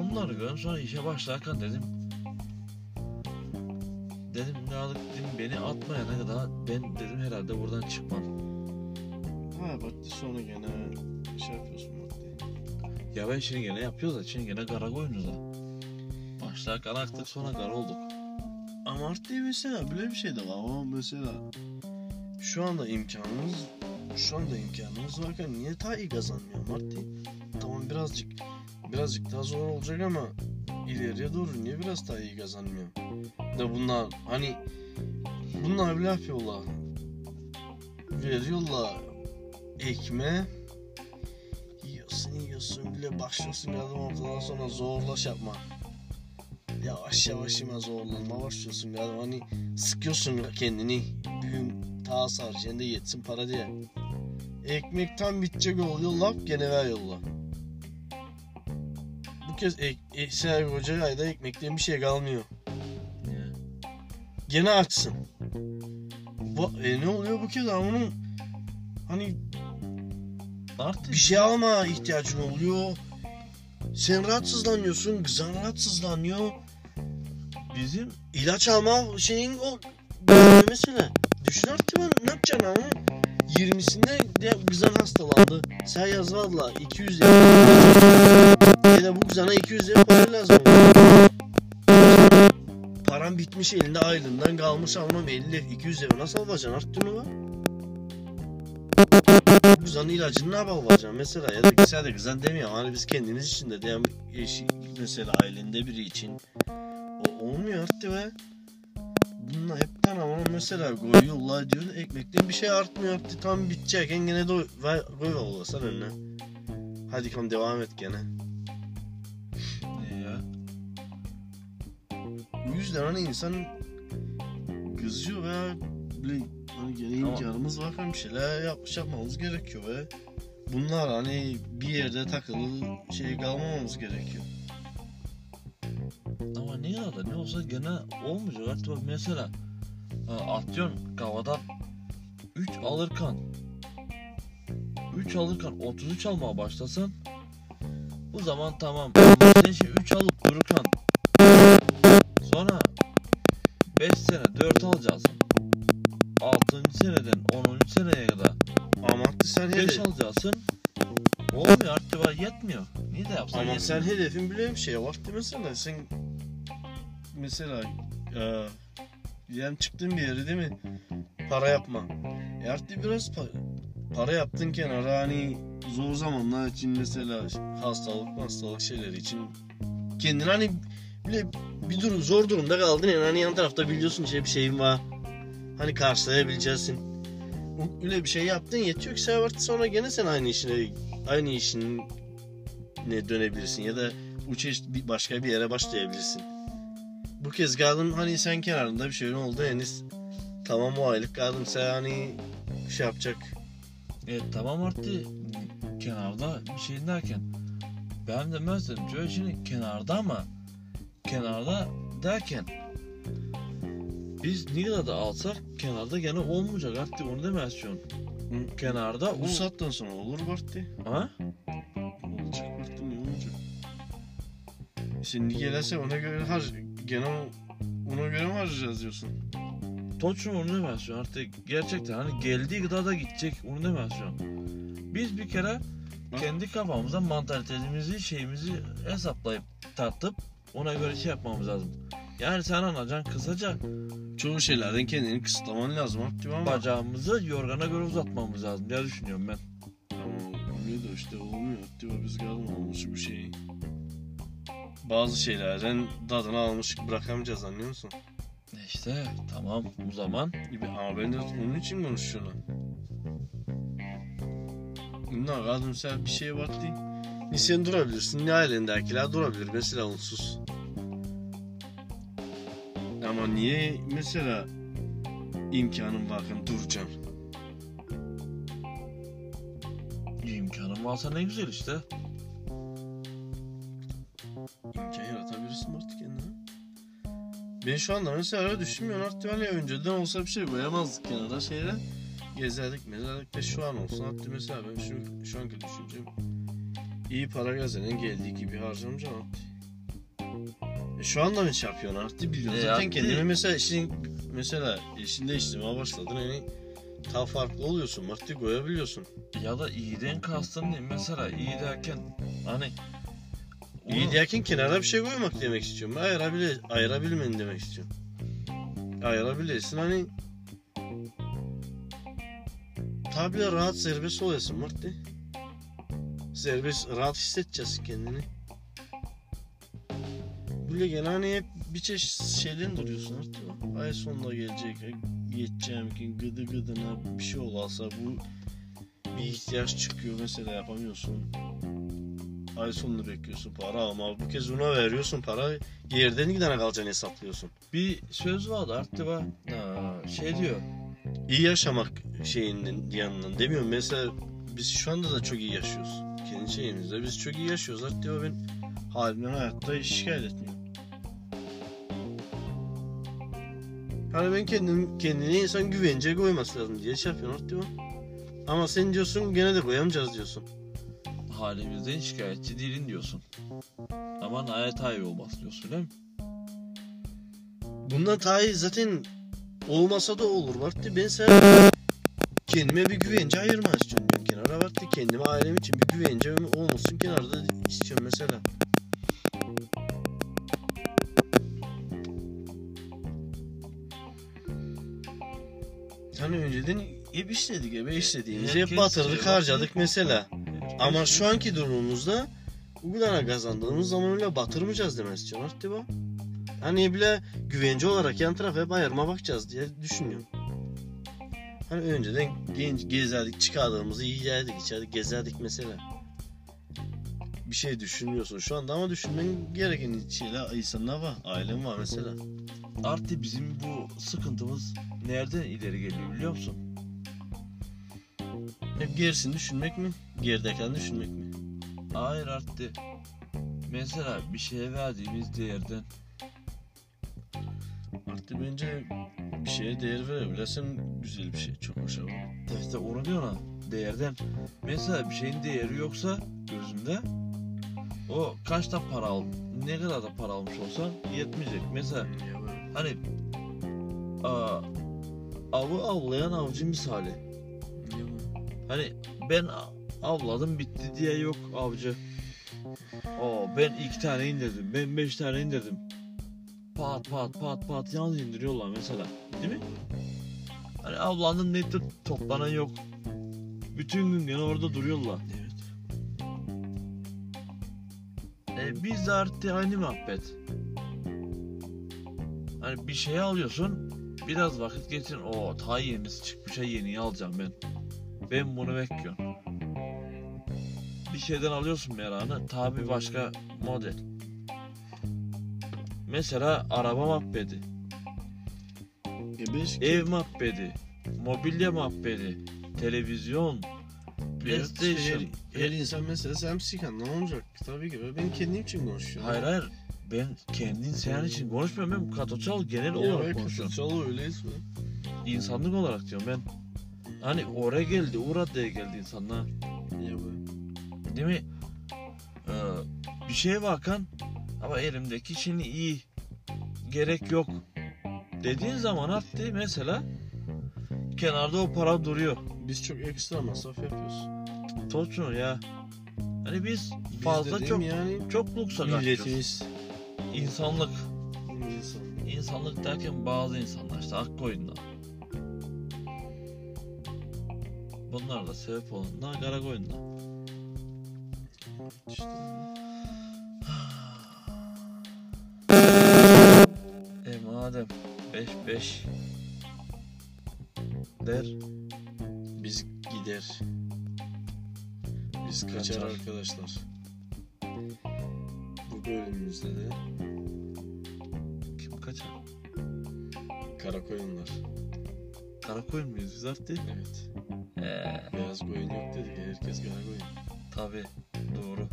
Onları gördüm sonra işe başlarken dedim dedim Nalık dedim beni atmayana kadar ben dedim herhalde buradan çıkmam. Ha bak sonra gene şey yapıyorsun. Ya ben şimdi gene yapıyoruz da şimdi gene kara koyunuz da. Başlarken aktık sonra kara olduk. Ama artık mesela böyle bir şey de var. Ama mesela şu anda imkanımız şu anda imkanımız varken niye daha iyi kazanmıyor Marti? Tamam birazcık birazcık daha zor olacak ama ileriye doğru niye biraz daha iyi kazanmıyor? Da bunlar hani bunlar bile yapıyorlar. Veriyorlar ekme yiyorsun yiyorsun bile başlıyorsun yardım ortadan sonra zorlaş yapma yavaş yavaş yine zorlanma başlıyorsun galiba hani sıkıyorsun kendini bir gün ta saracağında yetsin para diye. Ekmek tam bitecek oluyor laf gene ver yolla. Bu kez ek, e, Seher Hoca ayda ekmekten bir şey kalmıyor. Gene açsın. Bu, e, ne oluyor bu kez onun hani Artık bir şey alma ihtiyacın oluyor. Sen rahatsızlanıyorsun, kızan rahatsızlanıyor. bizim İlaç alma şeyin o mesela. Düşün artık ben ne yapacaksın ama 20'sinde de kızan hastalandı. Sen yazmadılar 200 lira. Ya da bu kızana 200 lira para lazım. Param bitmiş elinde aylığından kalmış almam 50 200 lira nasıl alacaksın arttı mı var? Kızanın ilacını ne yapacaksın mesela ya da sen de kızan demiyorum hani biz kendimiz için de diyelim eşi mesela ailende biri için o olmuyor arttı be. Bunlar hepten ama mesela koyuyorlar diyor ekmekten bir şey artmıyor arttı tam bitecekken gene de ver, koy olasan önüne. Hadi kom devam et gene. ne ya? Bu yüzden hani insan kızıyor ve böyle hani gene Ama- imkanımız varken bir şeyler yapmış yapmamız gerekiyor ve bunlar hani bir yerde takılı şey kalmamamız gerekiyor. Ama ne ya da ne olsa gene olmayacak. Artık bak mesela ha, atıyorsun kavadan 3 alırken 3 alırken 33 almaya başlasan bu zaman tamam. Ama sen şey 3 alıp dururken hedefin bile bir şey var mesela sen mesela e, yani çıktın bir yere değil mi? Para yapma. E artık biraz pa- para yaptın kenara hani zor zamanlar için mesela hastalık hastalık şeyleri için kendini hani bile bir durum zor durumda kaldın yani hani yan tarafta biliyorsun şey bir şeyin var. Hani karşılayabileceksin. Öyle bir şey yaptın yetiyor ki artık sonra gene sen aynı işine aynı işin ne dönebilirsin ya da uçuş başka bir yere başlayabilirsin. Bu kez kaldın hani sen kenarında bir şey oldu Enis. Tamam o aylık kaldın sen hani şey yapacak. E tamam artık kenarda bir şey derken ben de mesela şöyle şimdi kenarda ama kenarda derken biz ne kadar da alsak kenarda gene olmayacak artık onu demezsin. Kenarda Bu o... saatten sonra olur Barty. Ha? Şimdi gelirse ona göre har gene ona göre mi harcayacağız diyorsun? Toçum onu demezsin artık gerçekten hani geldiği kadar da gidecek onu demezsin. Biz bir kere Bak. kendi kafamıza mantalitemizi şeyimizi hesaplayıp tartıp ona göre şey yapmamız lazım. Yani sen anacan kısaca Çoğu şeylerden kendini kısıtlaman lazım Barty ama. bacağımızı yorgana göre uzatmamız lazım diye düşünüyorum ben. Ama öyle de işte olmuyor. Diyor biz kalın olmuş bu şeyi. Bazı şeylerden tadını almış bırakamayacağız anlıyor musun? İşte tamam o zaman Gibi ama ben de onun için konuşuyorum. Ne kadın sen bir şey var değil. Ne sen durabilirsin ne ailendekiler durabilir mesela onsuz. Ama niye mesela imkanın varken duracaksın. İmkanım varsa ne güzel işte. İmkan yaratabilirsin artık kendine. Ben şu anda mesela öyle düşünmüyorum artık hani önceden olsa bir şey koyamazdık kenara şeyle. Gezerdik mezerdik de şu an olsun artık mesela ben şu, şu anki düşüncem iyi para kazanan geldiği gibi harcamayacağım artık. E şu anda mı şey yapıyorsun artık biliyorsun E zaten kendime mesela işin mesela işin değiştirmeye başladın hani daha farklı oluyorsun artık koyabiliyorsun. Ya da iyiden kastın ne? Mesela iyi derken hani İyi derken kenara bir şey koymak demek istiyorum. Ayırabile, ayırabilmeni demek istiyorum. Ayırabilirsin hani tabi de rahat serbest oluyorsun Marti. Serbest rahat hissedeceğiz kendini. Böyle gene hani hep bir çeşit şeyden duruyorsun artık. Ay sonunda gelecek, yeteceğim ki gıdı gıdına bir şey olasa bu bir ihtiyaç çıkıyor mesela yapamıyorsun. Ay sonunu bekliyorsun para ama bu kez ona veriyorsun para yerden gidene kalacağını hesaplıyorsun. bir söz vardı artık var. Ha, şey diyor. İyi yaşamak şeyinin yanından demiyorum mesela biz şu anda da çok iyi yaşıyoruz. Kendi şeyimizde biz çok iyi yaşıyoruz diyor ben halimden hayatta şikayet etmiyorum. Hani ben kendim kendine insan güvence koyması lazım diye şey yapıyorum artık diyor. Ama sen diyorsun gene de koyamayacağız diyorsun. Halimizden şikayetçi değilim diyorsun. Ama hayat iyi olmaz diyorsun değil mi? Bundan iyi zaten olmasa da olur Vartti. Ben sana kendime bir güvence ayırmak istiyorum. Ben kenara Vartti. Kendime ailem için bir güvence olmasın kenarda istiyorum mesela. Hani önceden hep işledik, ebe işlediğimizi hep batırdık, şey harcadık mesela. Ama şu anki durumumuzda bu kadar kazandığımız zaman öyle batırmayacağız demez istiyorum artık bu. Hani bile güvence olarak yan tarafa hep ayırma bakacağız diye düşünüyorum. Hani önceden genç gezerdik, çıkardığımızı yiyerdik, içerdik, gezerdik mesela. Bir şey düşünmüyorsun şu anda ama düşünmen gereken şeyler insanlar var. Ailem var mesela. Artık bizim bu sıkıntımız nereden ileri geliyor biliyor musun? Hep gerisini düşünmek mi? Geridekini düşünmek mi? Hayır arttı. Mesela bir şeye verdiğimiz değerden Artık bence bir şeye değer verebilirsen güzel bir şey. Çok hoş ama. işte onu diyor ona değerden. Mesela bir şeyin değeri yoksa gözünde o kaçta para al ne kadar da para almış olsan yetmeyecek. Mesela hani aa, avı avlayan avcı misali. Hani ben avladım bitti diye yok avcı. Oo ben iki tane indirdim. Ben beş tane indirdim. Pat pat pat pat yalnız indiriyorlar mesela. Değil mi? Hani avlandın ne de toplanan yok. Bütün gün gene orada duruyorlar. Evet. E, biz de artık aynı muhabbet. Hani bir şey alıyorsun, biraz vakit geçin, o ta yenisi çıkmış, ha yeniyi alacağım ben. Ben bunu bekliyorum. Bir şeyden alıyorsun merakını, tabi başka model. Mesela araba muhabbeti, E ev muhabbeti, mobilya muhabbeti, televizyon, PlayStation. Her, her insan mesela sen psikan ne olacak? Tabii ki ben kendim için konuşuyorum. Hayır hayır, ben kendin sen için konuşmuyorum, ben katoçal genel olarak konuşuyorum. Kısaçalı öyleyiz mi? insanlık olarak diyorum ben. Hani oraya geldi, uğradıya geldi insanlar. Değil mi? Ee, bir şey bakan ama elimdeki şimdi iyi. Gerek yok. Dediğin zaman arttı mesela kenarda o para duruyor. Biz çok ekstra masraf yapıyoruz. Toçun ya. Hani biz Biz fazla çok yani çok kaçıyoruz. milletimiz. İnsanlık. İnsan. İnsanlık derken bazı insanlar işte ak koyunlar. Bunlar da sebep olanlar kara koyunlar. İşte. E madem 5 5 der Biz gider. Biz kaçar, Kaçar. arkadaşlar. Bu bölümümüzde de kim kaçar? kara koyunlar. Kara koyun muyuz biz artık değil mi? Evet. Ee, Beyaz koyun yok dedik. Herkes kara koyun. tabi doğru.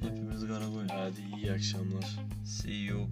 Hepimiz kara koyun. Hadi iyi akşamlar. See you.